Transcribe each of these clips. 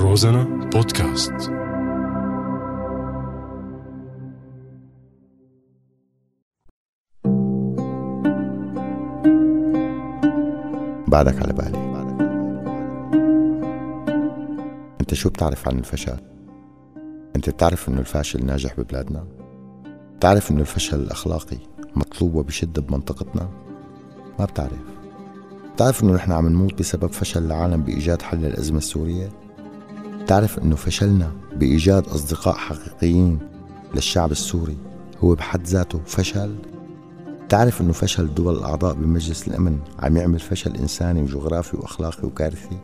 روزانا بودكاست. بعدك على بالي. انت شو بتعرف عن الفشل؟ انت بتعرف انه الفاشل ناجح ببلادنا؟ بتعرف انه الفشل الأخلاقي مطلوب وبشدة بمنطقتنا؟ ما بتعرف. بتعرف انه نحن عم نموت بسبب فشل العالم بإيجاد حل للازمة السورية؟ بتعرف إنه فشلنا بإيجاد أصدقاء حقيقيين للشعب السوري؟ هو بحد ذاته فشل؟ تعرف إنه فشل الدول الأعضاء بمجلس الأمن عم يعمل فشل إنساني وجغرافي وأخلاقي وكارثي؟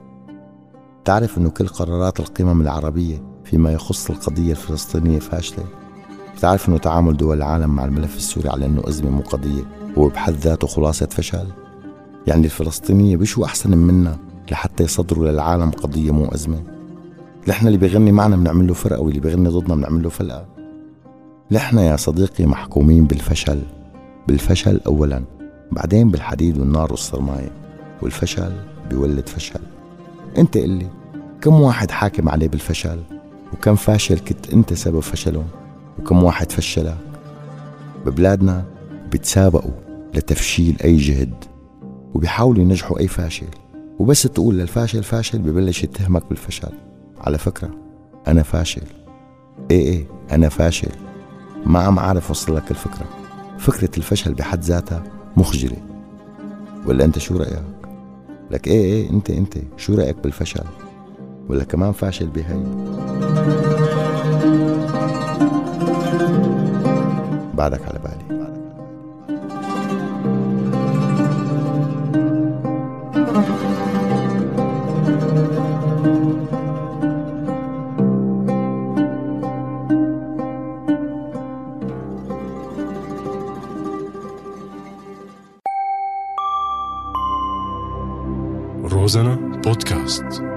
تعرف إنه كل قرارات القمم العربية فيما يخص القضية الفلسطينية فاشلة؟ بتعرف إنه تعامل دول العالم مع الملف السوري على إنه أزمة مو قضية هو بحد ذاته خلاصة فشل؟ يعني الفلسطينية بشو أحسن منا لحتى يصدروا للعالم قضية مو أزمة؟ نحن اللي بيغني معنا بنعمل له فرقة واللي بيغني ضدنا بنعمل له فلقه نحن يا صديقي محكومين بالفشل. بالفشل أولا بعدين بالحديد والنار والصرماية والفشل بيولد فشل. انت قلي كم واحد حاكم عليه بالفشل؟ وكم فاشل كنت انت سبب فشله وكم واحد فشلك؟ ببلادنا بتسابقوا لتفشيل أي جهد. وبيحاولوا ينجحوا أي فاشل. وبس تقول للفاشل فاشل ببلش يتهمك بالفشل. على فكرة أنا فاشل إيه إيه أنا فاشل ما عم أعرف أوصل لك الفكرة فكرة الفشل بحد ذاتها مخجلة ولا أنت شو رأيك؟ لك إيه إيه أنت أنت شو رأيك بالفشل؟ ولا كمان فاشل بهي؟ بعدك على بالي روزانا بودكاست